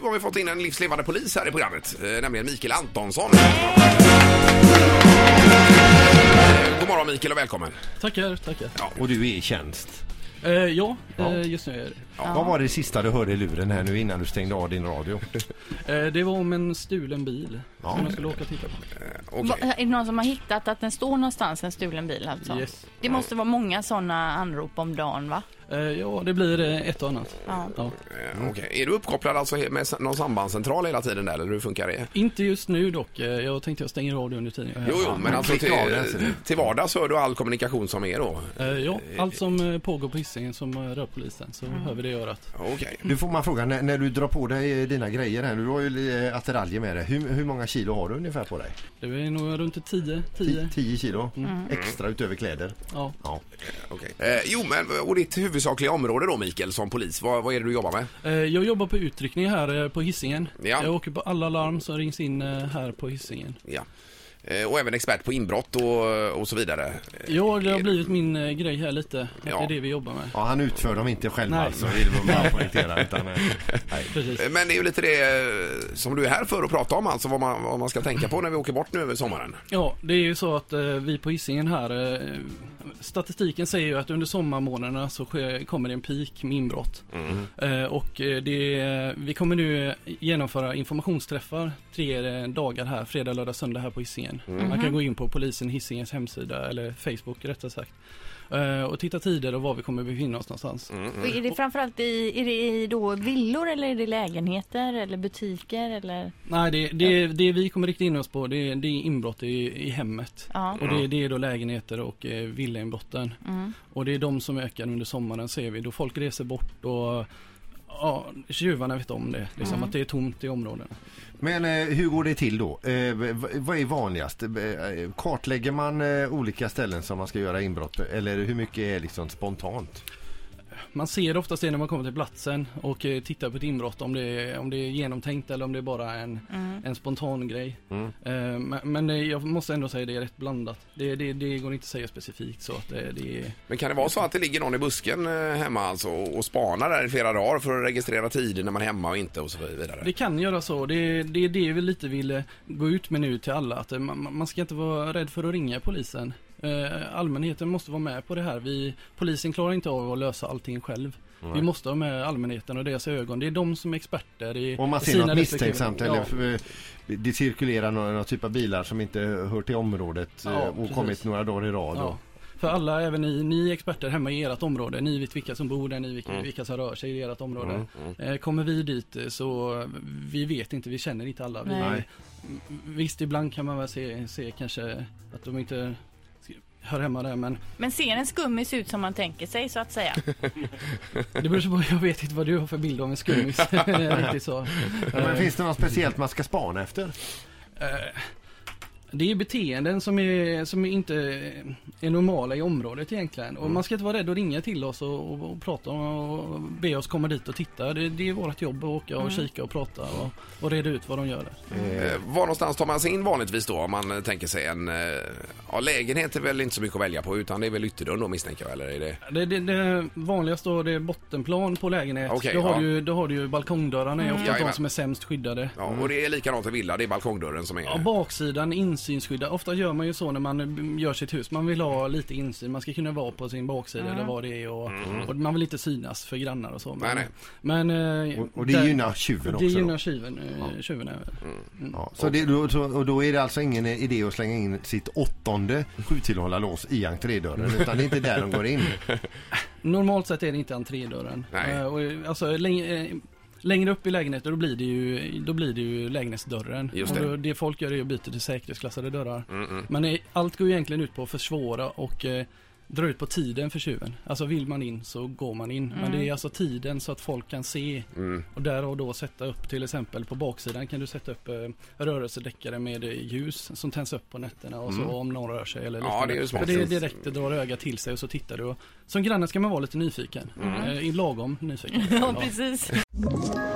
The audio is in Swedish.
nu har vi fått in en livslevande polis här i programmet, eh, nämligen Mikael Antonsson. Eh, God morgon Mikael och välkommen. Tackar, tackar. Och du är i tjänst. Eh, ja, Ja. Eh, just nu är det. Vad var det sista du hörde i luren här nu innan du stängde av din radio? Eh, det var om en stulen bil Ja. som jag skulle åka och titta på. Okej. Va- Är det någon som har hittat att den står någonstans, en stulen bil alltså? Yes. Det måste vara många sådana anrop om dagen va? Eh, ja, det blir eh, ett och annat. Ja. Ja. Eh, Okej. Är du uppkopplad alltså med någon sambandscentral hela tiden där, eller hur funkar det? Inte just nu dock. Jag tänkte jag stänger radio under tiden. Jo, jo, men alltså av till, till vardags hör du all kommunikation som är då? Ja, allt som pågår på Hisingen som rör polisen så hör vi det i örat. Okej. Du får man fråga, när, när du drar på dig dina grejer här, du har ju attiraljer med dig. Hur, hur många kilo har du ungefär på dig? Det är nog runt 10, 10. 10, 10 kilo extra utöver kläder. Ja. Ja. Eh, jo, men och ditt huvudsakliga område då Mikael som polis, vad, vad är det du jobbar med? Eh, jag jobbar på utryckning här eh, på Hisingen. Ja. Jag åker på alla larm som rings in eh, här på Hisingen. Ja. Eh, och även expert på inbrott och, och så vidare. Ja, det har Är- blivit min eh, grej här lite. Att Ja. Det är det vi jobbar med. ja, han utför dem inte själv Nej. alltså, vill poängtera. Utan, eh, nej. Precis. Eh, Men det är ju lite det eh, som du är här för att prata om, alltså vad man, vad man ska tänka på när vi åker bort nu över sommaren. Ja, det är ju så att eh, vi på Hisingen här, eh, statistiken säger ju att under sommarmånaderna så sker, kommer det en peak med inbrott. Eh, och eh, det, vi kommer nu genomföra informationsträffar tre eh, dagar här, fredag, lördag, söndag här på Hisingen. Man kan gå in på polisen Hisingens hemsida, eller Facebook rättare sagt. eh, Och titta tider och var vi kommer befinna oss någonstans. Och Är det framförallt i, är det i då villor eller är det lägenheter eller butiker eller? Nej, det, det, det vi kommer rikta in oss på det, det är inbrott i, i hemmet. Ja. Och det, det är då lägenheter och eh, villainbrotten. Mm. Och det är de som ökar under sommaren ser vi. Då folk reser bort och ja, tjuvarna vet om det. Liksom att det är tomt i områdena. Men eh, hur går det till då? Eh, vad är vanligast? Eh, kartlägger man eh, olika ställen som man ska göra inbrott Eller hur mycket är liksom spontant? Man ser oftast det när man kommer till platsen och eh, tittar på ett inbrott om det, är, om det är genomtänkt eller om det är bara en, Mm. en spontan grej. Mm. Eh, men, men eh, jag måste ändå säga det är rätt blandat. Det, det, det går inte att säga specifikt så att det, det är... Men kan det vara så att det ligger någon i busken eh, hemma alltså och spanar där i flera dagar för att registrera tider när man är hemma och inte och så vidare? Det kan göra så. Det, det är det vi lite vill eh, gå ut med nu till alla. Att eh, man, man ska inte vara rädd för att ringa polisen. Eh, allmänheten måste vara med på det här. Vi, polisen klarar inte av att lösa allting själv. Vi måste ha med allmänheten och deras ögon. Det är de som är experter i Om man ser något misstänksamt Ja. eller eh, det cirkulerar någon typ av bilar som inte hör till området Ja, eh, och precis. kommit några dagar i rad. Ja. För alla, även ni, ni är experter hemma i ert område. Ni vet vilka som bor där, ni vet vilka som rör sig i ert område. Eh, Kommer vi dit så vi vet inte, vi känner inte alla. Vi, Nej. Visst, ibland kan man väl se, se kanske att de inte hör hemma där, men Men ser en skummis ut som man tänker sig så att säga? det beror på, jag vet inte vad du har för bild av en skummis. Riktigt så. Men Eh, finns det något speciellt man ska spana efter? Eh, Det är beteenden som, är, som inte är normala i området egentligen. Och man ska inte vara rädd att ringa till oss och, och, och prata om och be oss komma dit och titta. Det, det är vårt jobb att åka och kika och prata och, och reda ut vad de gör där. Eh, Var någonstans tar man sig in vanligtvis då om man tänker sig en... eh, Ja, lägenhet är väl inte så mycket att välja på utan det är väl ytterdörren då misstänker jag eller är det... Det, det, det vanligaste då det är bottenplan på lägenhet. Okej, då, har ja. du, ju- då har du ju balkongdörrarna är ofta de som är sämst skyddade. Ja, och det är likadant i villa, det är balkongdörren som är... Ja, baksidan insynsskyddad. Ofta gör man ju så när man mm, gör sitt hus. Man vill ha lite insyn. Man ska kunna vara på sin baksida eller vad det är. Och, och man vill inte synas för grannar och så. Men, Nej, men eh, Och, och det där- gynnar tjuven också Det då? gynnar tjuven. eh, tjuven även. Ja, så det, då, så, och då är det alltså ingen idé att slänga in sitt åttonde sjutillhållarlås i entrédörren utan det är inte där de går in. Normalt sett är det inte entrédörren. Nej. Eh, och, alltså, läng, eh, längre upp i lägenheten då blir det ju, då blir det ju lägenhetsdörren. Just Och det. då, det folk gör är att byta till säkerhetsklassade dörrar. Mm, mm. Men eh, allt går ju egentligen ut på att försvåra och eh, dra ut på tiden för tjuven. Alltså vill man in så går man in. Men det är alltså tiden så att folk kan se. Mm. Och där och då sätta upp till exempel på baksidan kan du sätta upp eh, rörelsedäckare med eh, ljus som tänds upp på nätterna och så om någon rör sig eller Mm. Ja, liknande. det är ju smart. För det är direkt, det drar ögat till sig och så tittar du. Och, som granne ska man vara lite nyfiken. Mm. Eh, lagom nyfiken. Ja, precis.